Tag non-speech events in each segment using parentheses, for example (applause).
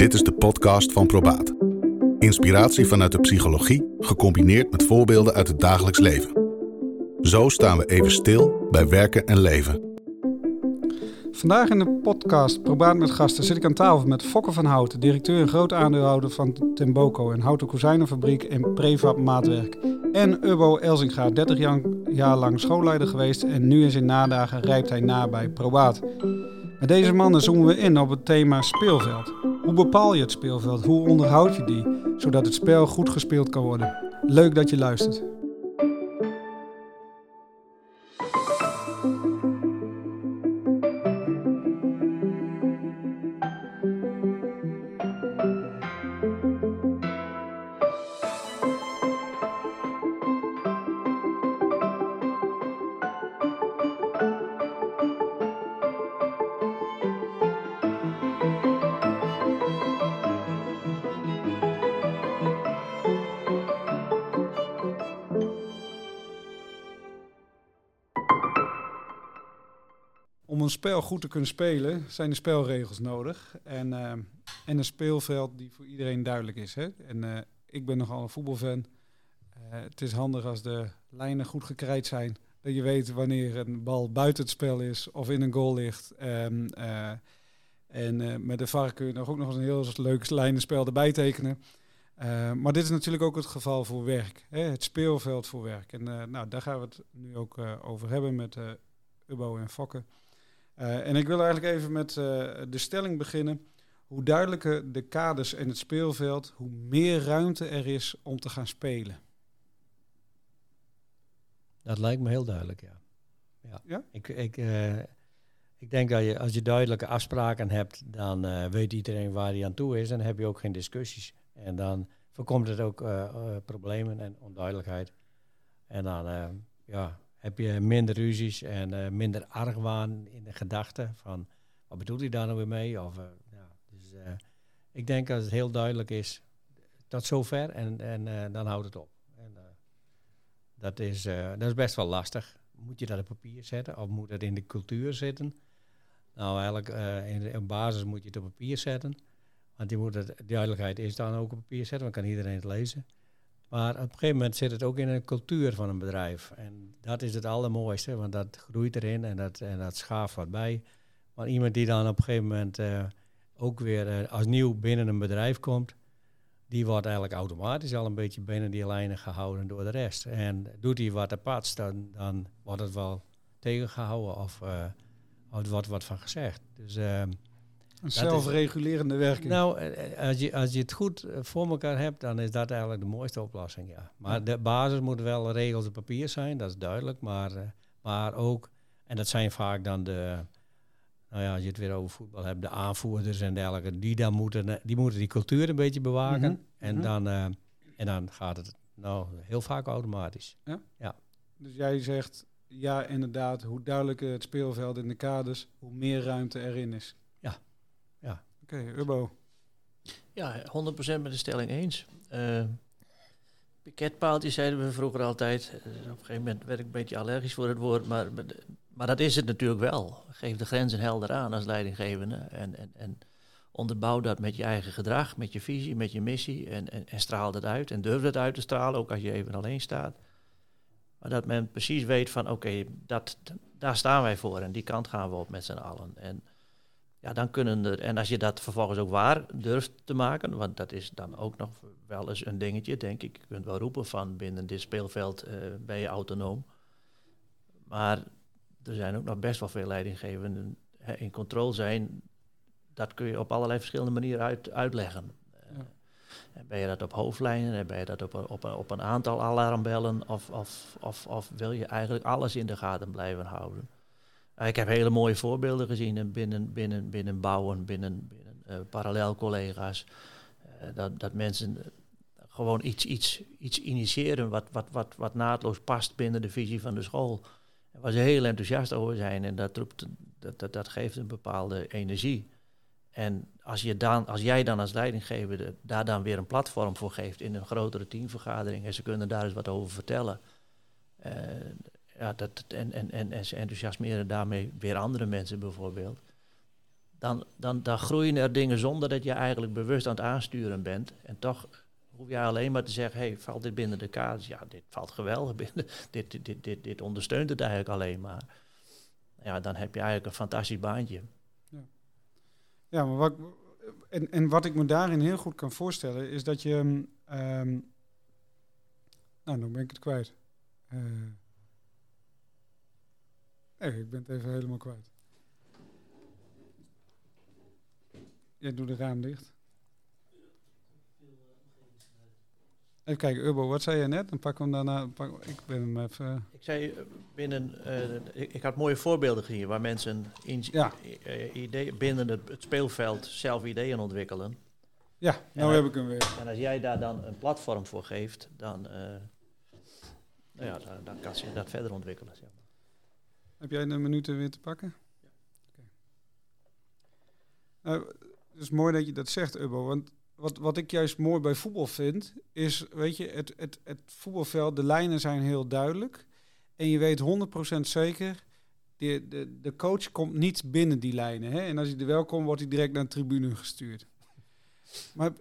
Dit is de podcast van Probaat. Inspiratie vanuit de psychologie, gecombineerd met voorbeelden uit het dagelijks leven. Zo staan we even stil bij werken en leven. Vandaag in de podcast Probaat met gasten zit ik aan tafel met Fokke van Houten, directeur en groot aandeelhouder van Temboco, een houten kozijnenfabriek en prefab maatwerk. En Ubbo Elzinga, 30 jaar lang schoolleider geweest en nu in zijn nadagen rijpt hij na bij Probaat. Met deze mannen zoomen we in op het thema speelveld. Hoe bepaal je het speelveld? Hoe onderhoud je die, zodat het spel goed gespeeld kan worden? Leuk dat je luistert. Om een spel goed te kunnen spelen zijn er spelregels nodig. En, eh, en een speelveld die voor iedereen duidelijk is. Hè? En eh, ik ben nogal een voetbalfan. Eh, het is handig als de lijnen goed gekrijt zijn. Dat je weet wanneer een bal buiten het spel is of in een goal ligt. Ehm, eh, en met de VAR kun je nog ook nog eens een heel leuk lijnenspel erbij tekenen. Maar dit is natuurlijk ook het geval voor werk. Hè? Het speelveld voor werk. En nou, daar gaan we het nu ook over hebben met Ubbo en Fokke. en ik wil eigenlijk even met de stelling beginnen. Hoe duidelijker de kaders en het speelveld, hoe meer ruimte er is om te gaan spelen. Dat lijkt me heel duidelijk, ja. Ja? ja? Ik, ik, ik denk dat je, als je duidelijke afspraken hebt, dan weet iedereen waar hij aan toe is en dan heb je ook geen discussies. En dan voorkomt het ook problemen en onduidelijkheid. En dan ja, heb je minder ruzies en minder argwaan in de gedachten van wat bedoelt hij daar nou weer mee? Of, ja, dus, ik denk dat het heel duidelijk is tot zover en, en dan houdt het op. En, dat, is, dat is best wel lastig. Moet je dat op papier zetten of moet het in de cultuur zitten? Nou, eigenlijk in basis moet je het op papier zetten. Want die moet duidelijkheid is dan ook op papier zetten, dan kan iedereen het lezen. Maar op een gegeven moment zit het ook in een cultuur van een bedrijf. En dat is het allermooiste, want dat groeit erin en dat, en dat schaaft wat bij. Maar iemand die dan op een gegeven moment uh, ook weer uh, als nieuw binnen een bedrijf komt, die wordt eigenlijk automatisch al een beetje binnen die lijnen gehouden door de rest. En doet hij wat apart, dan, dan wordt het wel tegengehouden of, uh, of er wordt wat van gezegd. Dus... Een zelfregulerende werking. Nou, als je, als je het goed voor elkaar hebt, dan is dat eigenlijk de mooiste oplossing, ja. Maar de basis moet wel regels op papier zijn, dat is duidelijk. Maar, maar ook, en dat zijn vaak dan de, nou ja, als je het weer over voetbal hebt, de aanvoerders en dergelijke, die dan moeten die, moeten die cultuur een beetje bewaken. Mm -hmm. En, mm -hmm. dan, uh, en dan gaat het nou heel vaak automatisch. Ja? ja. Dus jij zegt, ja inderdaad, hoe duidelijker het speelveld in de kaders, hoe meer ruimte erin is. Ja. Oké, okay. Ja, 100% met de stelling eens. Uh, piketpaaltjes zeiden we vroeger altijd. Uh, op een gegeven moment werd ik een beetje allergisch voor het woord, maar, maar dat is het natuurlijk wel. Geef de grenzen helder aan als leidinggevende en, en, en onderbouw dat met je eigen gedrag, met je visie, met je missie en, en, en straal dat uit en durf dat uit te stralen, ook als je even alleen staat. Maar dat men precies weet van oké, okay, dat, daar staan wij voor en die kant gaan we op met z'n allen. En ja, dan kunnen er, en als je dat vervolgens ook waar durft te maken, want dat is dan ook nog wel eens een dingetje, denk ik. Je kunt wel roepen van binnen dit speelveld uh, ben je autonoom. Maar er zijn ook nog best wel veel leidinggevenden in controle zijn. Dat kun je op allerlei verschillende manieren uit, uitleggen. Ja. Uh, ben je dat op hoofdlijnen, ben je dat op, op, op een aantal alarmbellen, of, of, of, of wil je eigenlijk alles in de gaten blijven houden? Ik heb hele mooie voorbeelden gezien binnen, binnen, binnen bouwen, binnen, binnen uh, parallelcollega's. Uh, dat, dat mensen gewoon iets, iets, iets initiëren wat, wat, wat, wat naadloos past binnen de visie van de school. Waar ze heel enthousiast over zijn en dat, roept, dat, dat, dat geeft een bepaalde energie. En als, je dan, als jij dan als leidinggever daar dan weer een platform voor geeft in een grotere teamvergadering en ze kunnen daar eens wat over vertellen. Ja, dat, en, en, en, en ze enthousiasmeren daarmee weer andere mensen bijvoorbeeld. dan, dan, dan groeien er dingen zonder dat je eigenlijk bewust aan het aansturen bent. En toch hoef je alleen maar te zeggen, hey, valt dit binnen de kaders? Ja, dit valt geweldig binnen. (laughs) Dit, dit, dit, dit, dit ondersteunt het eigenlijk alleen maar. Ja, dan heb je eigenlijk een fantastisch baantje. Ja, ja maar wat, en, en wat ik me daarin heel goed kan voorstellen, is dat je... Um, nou, dan ben ik het kwijt. Uh, nee, ik ben het even helemaal kwijt. Jij doet de raam dicht. Even kijken, Urbo, wat zei je net? Dan we hem daarna. Pak, ik ben hem even. Ik zei eh, binnen. Uh, ik, ik, had mooie voorbeelden gezien waar mensen in, ja. idee, binnen het, het, speelveld zelf ideeën ontwikkelen. Ja, nou heb ik hem weer. En als jij daar dan een platform voor geeft, dan, uh, nou ja, dan, dan, kan je dat verder ontwikkelen. Zeg maar. Heb jij een minuut weer te pakken? Ja. Okay. Nou, het is mooi dat je dat zegt, Ubbo. Want wat, wat ik juist mooi bij voetbal vind, is, weet je, het, het, het voetbalveld, de lijnen zijn heel duidelijk. En je weet 100% zeker, de, de, de coach komt niet binnen die lijnen. Hè? En als hij er wel komt, wordt hij direct naar de tribune gestuurd. Maar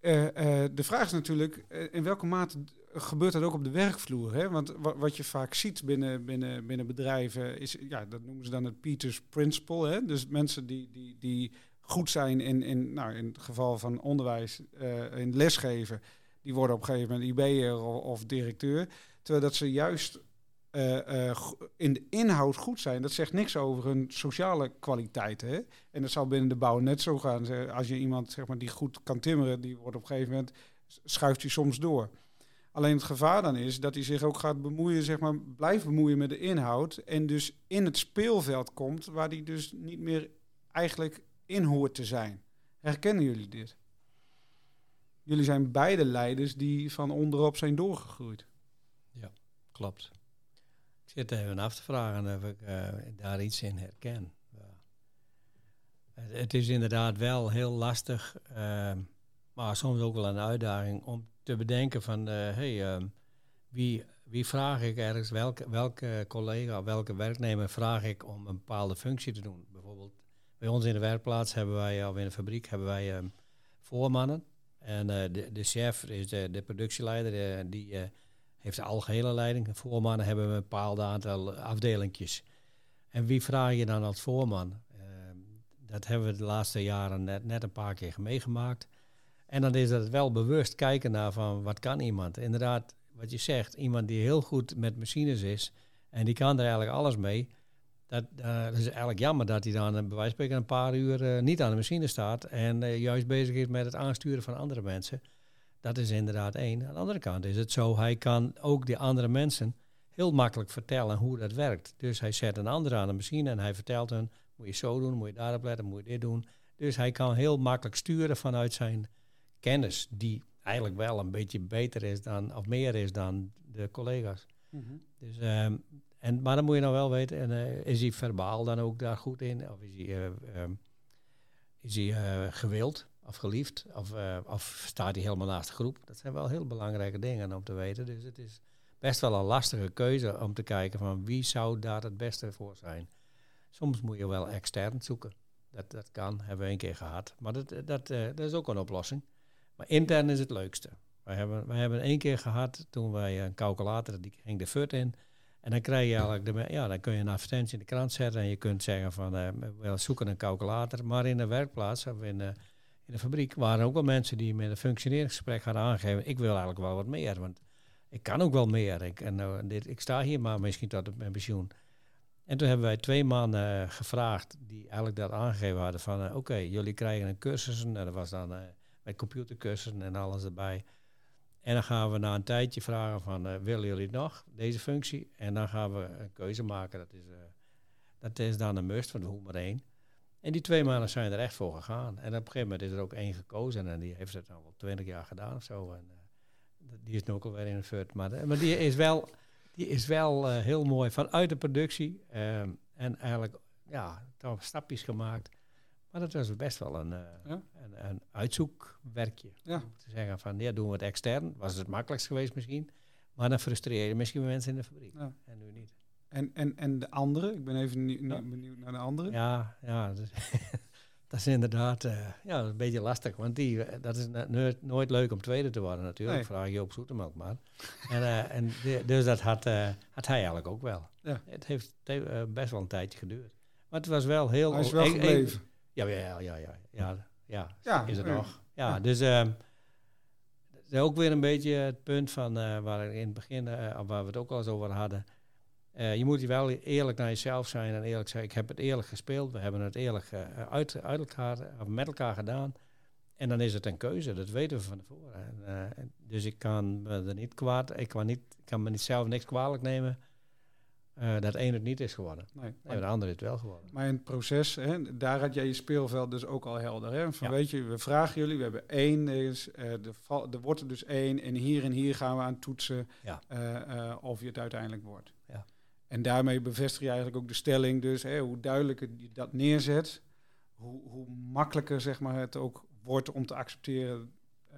uh, uh, de vraag is natuurlijk, uh, in welke mate gebeurt dat ook op de werkvloer? Hè? Want wat, je vaak ziet binnen, binnen, binnen bedrijven is, ja, dat noemen ze dan het Peters Principle. Hè? Dus mensen die, die, die goed zijn in, in, nou, in het geval van onderwijs, uh, in lesgeven, die worden op een gegeven moment IB'er of, of, directeur. Terwijl dat ze juist uh, uh, in de inhoud goed zijn. Dat zegt niks over hun sociale kwaliteiten. En dat zal binnen de bouw net zo gaan. Als je iemand zeg maar, die goed kan timmeren, die wordt op een gegeven moment, schuift hij soms door. Alleen het gevaar dan is dat hij zich ook gaat bemoeien, zeg maar, blijft bemoeien met de inhoud. En dus in het speelveld komt waar hij dus niet meer eigenlijk in hoort te zijn. Herkennen jullie dit? Jullie zijn beide leiders die van onderop zijn doorgegroeid. Ja, klopt. Ik zit even af te vragen of ik uh, daar iets in herken. Het is inderdaad wel heel lastig, uh, maar soms ook wel een uitdaging om te bedenken van, uh, hey, uh, wie, wie vraag ik ergens, welke, welke collega, welke werknemer vraag ik om een bepaalde functie te doen? Bijvoorbeeld bij ons in de werkplaats hebben wij, of in de fabriek, hebben wij um, voormannen. En uh, de, de chef is de, de productieleider, uh, die heeft de algehele leiding. Voormannen hebben een bepaald aantal afdelingjes. En wie vraag je dan als voorman? Ehm, dat hebben we de laatste jaren net, net een paar keer meegemaakt. En dan is het wel bewust kijken naar van wat kan iemand. Inderdaad, wat je zegt, iemand die heel goed met machines is en die kan er eigenlijk alles mee. Dat, dat is eigenlijk jammer dat hij dan bij wijze van spreken een paar uur uh, niet aan de machine staat en uh, juist bezig is met het aansturen van andere mensen. Dat is inderdaad één. Aan de andere kant is het zo, hij kan ook die andere mensen heel makkelijk vertellen hoe dat werkt. Dus hij zet een ander aan de machine en hij vertelt hen, moet je zo doen, moet je daarop letten, moet je dit doen. Dus hij kan heel makkelijk sturen vanuit zijn kennis, die eigenlijk wel een beetje beter is dan, of meer is dan de collega's. Mm -hmm. Dus um, en, maar dan moet je nou wel weten, en, uh, is hij verbaal dan ook daar goed in? Of is hij, uh, um, is hij uh, gewild of geliefd? Of, of staat hij helemaal naast de groep? Dat zijn wel heel belangrijke dingen om te weten. Dus het is best wel een lastige keuze om te kijken van wie zou daar het beste voor zijn. Soms moet je wel extern zoeken. Dat, dat kan, hebben we een keer gehad. Maar dat, dat, dat is ook een oplossing. Maar intern is het leukste. Wij hebben, wij hebben één keer gehad toen wij een calculator, die ging de fut in... En dan krijg je eigenlijk de, ja, dan kun je een advertentie in de krant zetten en je kunt zeggen van uh, we zoeken een calculator. Maar in de werkplaats of in de, in de fabriek waren ook wel mensen die met een functioneringsgesprek hadden aangegeven, ik wil eigenlijk wel wat meer, want ik kan ook wel meer. Ik, en, uh, dit, ik sta hier maar misschien tot op mijn pensioen. En toen hebben wij twee mannen uh, gevraagd die eigenlijk dat aangegeven hadden van oké, jullie krijgen een cursus en dat was dan met computercursussen en alles erbij. En dan gaan we na een tijdje vragen van, uh, willen jullie nog, deze functie? En dan gaan we een keuze maken. Dat is, uh, dat is dan een must, van de maar één. En die twee mannen zijn er echt voor gegaan. En op een gegeven moment is er ook één gekozen. En die heeft het al wel twintig jaar gedaan of zo. En, uh, die is nu ook alweer in een fut. Maar, maar die is wel, die is wel heel mooi vanuit de productie. Um, en eigenlijk, ja, stapjes gemaakt. Maar dat was best wel een, uh, ja? een, een, uitzoekwerkje. Ja. Om te zeggen van, ja, doen we het extern. Was het makkelijkst geweest misschien. Maar dan frustreer je misschien mensen in de fabriek. Ja. En nu niet. En, en, en de andere? Ik ben even nu benieuwd naar de andere. Ja, ja. Dus (laughs) dat is inderdaad eh, ja, een beetje lastig. Want die, eh, dat is nooit, nooit leuk om tweede te worden natuurlijk. Nee. Vraag je op Zoetemelk maar. en, uh, en dus dat had, had hij eigenlijk ook wel. Ja. Het heeft best wel een tijdje geduurd. Maar het was wel heel... Hij is wel gebleven. Ja, ja, ja, ja, ja, ja, ja, is het nog. Ja, dus dat is ook weer een beetje het punt van waar ik in het begin, waar we het ook al eens over hadden. Uh, je moet wel eerlijk naar jezelf zijn en eerlijk zeggen, ik heb het eerlijk gespeeld, we hebben het eerlijk uit, uit elkaar, of met elkaar gedaan. En dan is het een keuze, dat weten we van tevoren. En, dus ik kan me er niet kwaad, ik kan, niet, kan me niet zelf niks kwalijk nemen dat één het niet is geworden. Nee, nee de ander is het wel geworden. Maar in het proces, hè, daar had jij je speelveld dus ook al helder. Hè? Van weet je, we vragen jullie, we hebben één, is, er, er wordt er dus één en hier en hier gaan we aan toetsen ja. of je het uiteindelijk wordt. Ja. En daarmee bevestig je eigenlijk ook de stelling, dus hè, hoe duidelijker je dat neerzet, hoe, hoe, makkelijker zeg maar, het ook wordt om te accepteren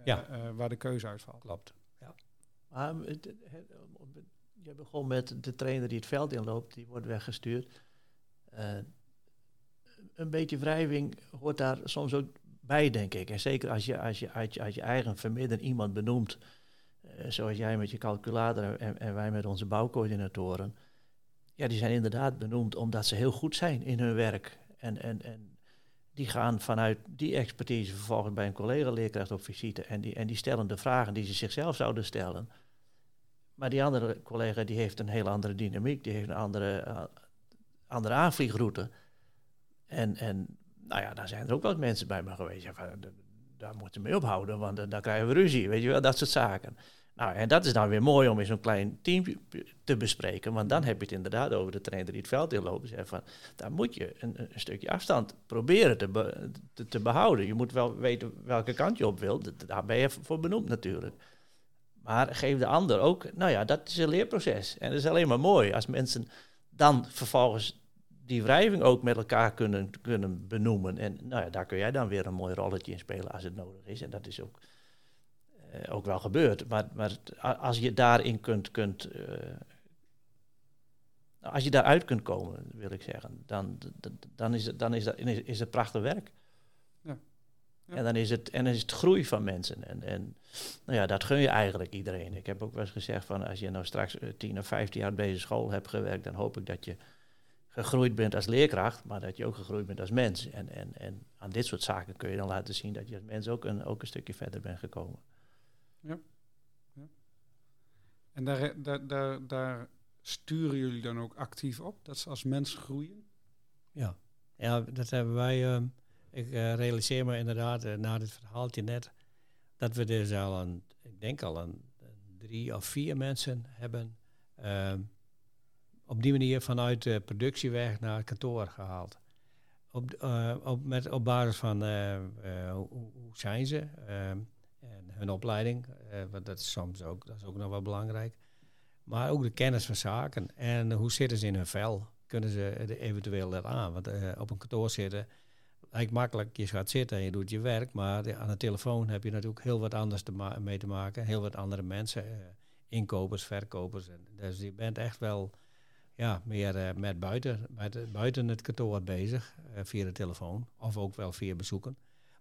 uh, waar de keuze uitvalt. Klopt. Ja. Je begon met de trainer die het veld inloopt, die wordt weggestuurd. Uh, een beetje wrijving hoort daar soms ook bij, denk ik. En zeker als je, als je uit, je, eigen vermidden iemand benoemt, zoals jij met je calculator en, en wij met onze bouwcoördinatoren ja, die zijn inderdaad benoemd omdat ze heel goed zijn in hun werk. En, en, en die gaan vanuit die expertise vervolgens bij een collega-leerkracht op visite en die, en die stellen de vragen die ze zichzelf zouden stellen. Maar die andere collega die heeft een heel andere dynamiek, die heeft een andere, uh, andere aanvliegroute. En, en nou ja, daar zijn er ook wel mensen bij me geweest. Ja, van, daar moeten we mee ophouden, want uh, dan krijgen we ruzie, weet je wel, dat soort zaken. Nou, en dat is dan weer mooi om in zo'n klein team te bespreken. Want dan heb je het inderdaad over de trainer die het veld inloopt. Zeg van, daar moet je een, een stukje afstand proberen te, te, behouden. Je moet wel weten welke kant je op wilt. Daar ben je voor benoemd natuurlijk. Maar geef de ander ook, nou ja, dat is een leerproces. En dat is alleen maar mooi als mensen dan vervolgens die wrijving ook met elkaar kunnen, kunnen benoemen. En nou ja, daar kun jij dan weer een mooi rolletje in spelen als het nodig is. En dat is ook eh, ook wel gebeurt. Maar, maar als je daarin kunt, kunt uh, als je daaruit kunt komen, wil ik zeggen, dan, dan, is, het, dan is, dat, is het prachtig werk. Ja. En dan is het, en dan is het groei van mensen. En, en nou ja, dat gun je eigenlijk iedereen. Ik heb ook wel eens gezegd van als je nou straks 10 of 15 jaar bij deze school hebt gewerkt, dan hoop ik dat je gegroeid bent als leerkracht, maar dat je ook gegroeid bent als mens. En, en, en aan dit soort zaken kun je dan laten zien dat je als mens ook een, ook een stukje verder bent gekomen. Ja. ja. En daar, daar, daar, daar sturen jullie dan ook actief op, dat ze als mens groeien? Ja, ja dat hebben wij. Uh, ik uh, realiseer me inderdaad uh, na dit verhaaltje net dat we dus al een, ik denk al een, drie of vier mensen hebben ehm, op die manier vanuit de productieweg naar het kantoor gehaald. Op, op, met, op basis van hoe, zijn ze? Ehm, en hun opleiding, want dat is soms ook, dat is ook nog wel belangrijk. Maar ook de kennis van zaken. En hoe zitten ze in hun vel? Kunnen ze eventueel dat aan? Want op een kantoor zitten, lijkt makkelijk, je gaat zitten en je doet je werk. Maar aan de telefoon heb je natuurlijk heel wat anders te mee te maken. Heel wat andere mensen, uh, inkopers, verkopers. En dus je bent echt wel ja, meer met buiten, met, buiten het kantoor bezig, via de telefoon. Of ook wel via bezoeken.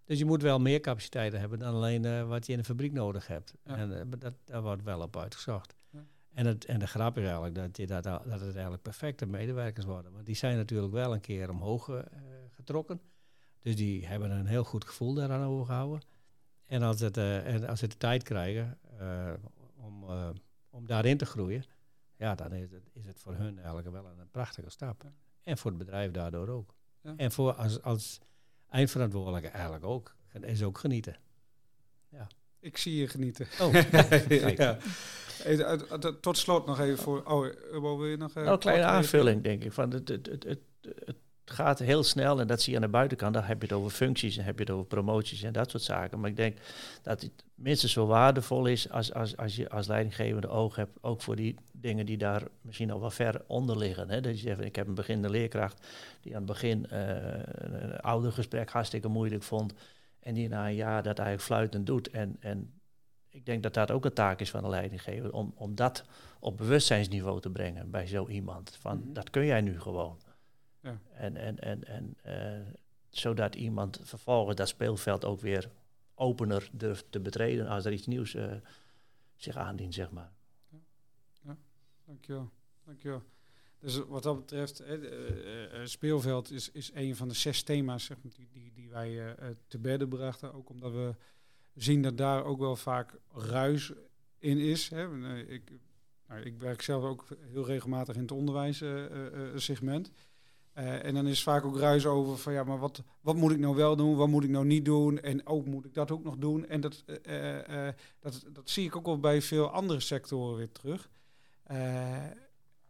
Dus je moet wel meer capaciteiten hebben dan alleen wat je in de fabriek nodig hebt. En dat, daar wordt wel op uitgezocht. Ja. En, het, en de grap is eigenlijk dat, je dat, dat het eigenlijk perfecte medewerkers worden. Want die zijn natuurlijk wel een keer omhoog getrokken. Dus die hebben een heel goed gevoel daaraan overgehouden. En als, het, en als ze de tijd krijgen om, om daarin te groeien, ja, dan is het, is het voor hun eigenlijk wel een, prachtige stap. En voor het bedrijf daardoor ook. Ja. En voor als, als eindverantwoordelijke eigenlijk ook. Is ook genieten. Ja. Ik zie je genieten. Oh, (laughs) ja. Tot slot nog even voor. Oh, wil je nog. Nou, een kleine aanvulling, denk ik. Van het, het, het, het, het gaat heel snel en dat zie je aan de buitenkant. Dan heb je het over functies en heb je het over promoties en dat soort zaken. Maar ik denk dat het minstens zo waardevol is als, als, als je als leidinggevende oog hebt, ook voor die dingen die daar misschien al wel ver onder liggen. Hè. Dat je zegt, ik heb een beginnende leerkracht die aan het begin uh, een ouder gesprek hartstikke moeilijk vond. En die na een jaar dat eigenlijk fluitend doet. En, en ik denk dat dat ook een taak is van de leidinggever, om, om dat op bewustzijnsniveau te brengen bij zo iemand. Van, mhm. dat kun jij nu gewoon. Ja. En, en, en, en uh, zodat iemand vervolgens dat speelveld ook weer opener durft te betreden als er iets nieuws uh, zich aandient, zeg maar. Ja, ja. dankjewel. dankjewel. Dus wat dat betreft, uh, speelveld is, is een van de zes thema's zeg maar, die, die, die wij te bedden brachten. Ook omdat we zien dat daar ook wel vaak ruis in is. Hè. Ik, nou, ik werk zelf ook heel regelmatig in het onderwijssegment. Uh, en dan is vaak ook ruis over van ja, maar wat, wat moet ik nou wel doen, wat moet ik nou niet doen en ook moet ik dat ook nog doen. En dat, uh, dat, dat zie ik ook wel bij veel andere sectoren weer terug.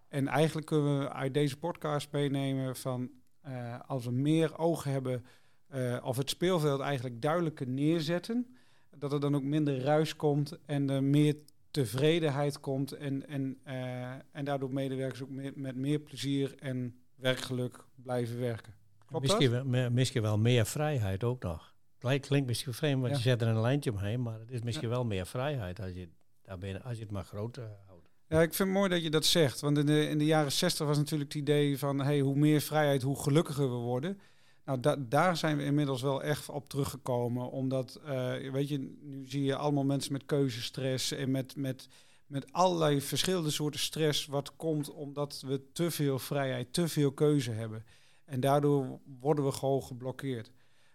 en eigenlijk kunnen we uit deze podcast meenemen van als we meer oog hebben of het speelveld eigenlijk duidelijker neerzetten, dat er dan ook minder ruis komt en er meer tevredenheid komt en, en, en daardoor medewerkers ook met meer plezier en werkgeluk blijven werken. Klopt misschien, Wel, misschien wel meer vrijheid ook nog. Klinkt, klinkt misschien vreemd, want je zet er een lijntje omheen, maar het is misschien wel meer vrijheid als je, daar ben, als je het maar groot uh, houdt. Ja, ik vind het mooi dat je dat zegt. Want in de, in de jaren zestig was natuurlijk het idee van hey, hoe meer vrijheid, hoe gelukkiger we worden. Nou, da daar zijn we inmiddels wel echt op teruggekomen. Omdat, uh, weet je, nu zie je allemaal mensen met keuzestress en met, met met allerlei verschillende soorten stress wat komt omdat we te veel vrijheid, te veel keuze hebben. En daardoor worden we gewoon geblokkeerd.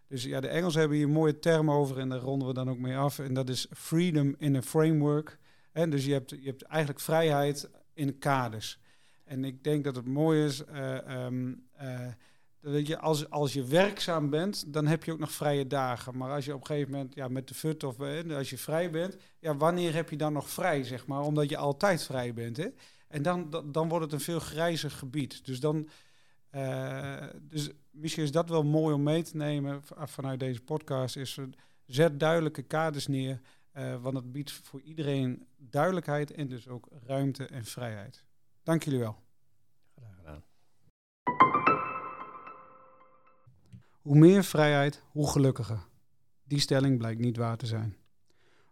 Dus ja, de Engelsen hebben hier een mooie term over en daar ronden we dan ook mee af. En dat is freedom in a framework. En dus je hebt, je hebt eigenlijk vrijheid in kaders. En ik denk dat het mooi is. Uh, dat je, als, als je werkzaam bent, dan heb je ook nog vrije dagen. Maar als je op een gegeven moment ja, met de fut of eh, als je vrij bent, ja, wanneer heb je dan nog vrij, zeg maar? Omdat je altijd vrij bent. Hè? En dan, dan, wordt het een veel grijzer gebied. Dus dan. Uh, dus misschien is dat wel mooi om mee te nemen vanuit deze podcast. Is zet duidelijke kaders neer. Uh, want het biedt voor iedereen duidelijkheid en dus ook ruimte en vrijheid. Dank jullie wel. Hoe meer vrijheid, hoe gelukkiger. Die stelling blijkt niet waar te zijn.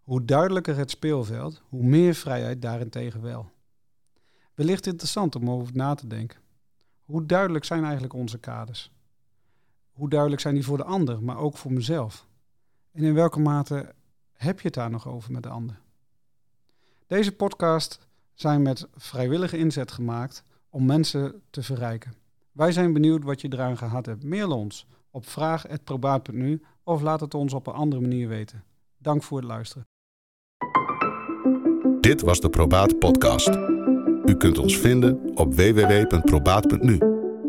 Hoe duidelijker het speelveld, hoe meer vrijheid daarentegen wel. Wellicht interessant om over na te denken. Hoe duidelijk zijn eigenlijk onze kaders? Hoe duidelijk zijn die voor de ander, maar ook voor mezelf? En in welke mate heb je het daar nog over met de ander? Deze podcast zijn met vrijwillige inzet gemaakt om mensen te verrijken. Wij zijn benieuwd wat je eraan gehad hebt. Mail ons op vraag.probaat.nu of laat het ons op een andere manier weten. Dank voor het luisteren. Dit was de Probaat podcast. U kunt ons vinden op www.probaat.nu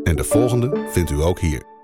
en de volgende vindt u ook hier.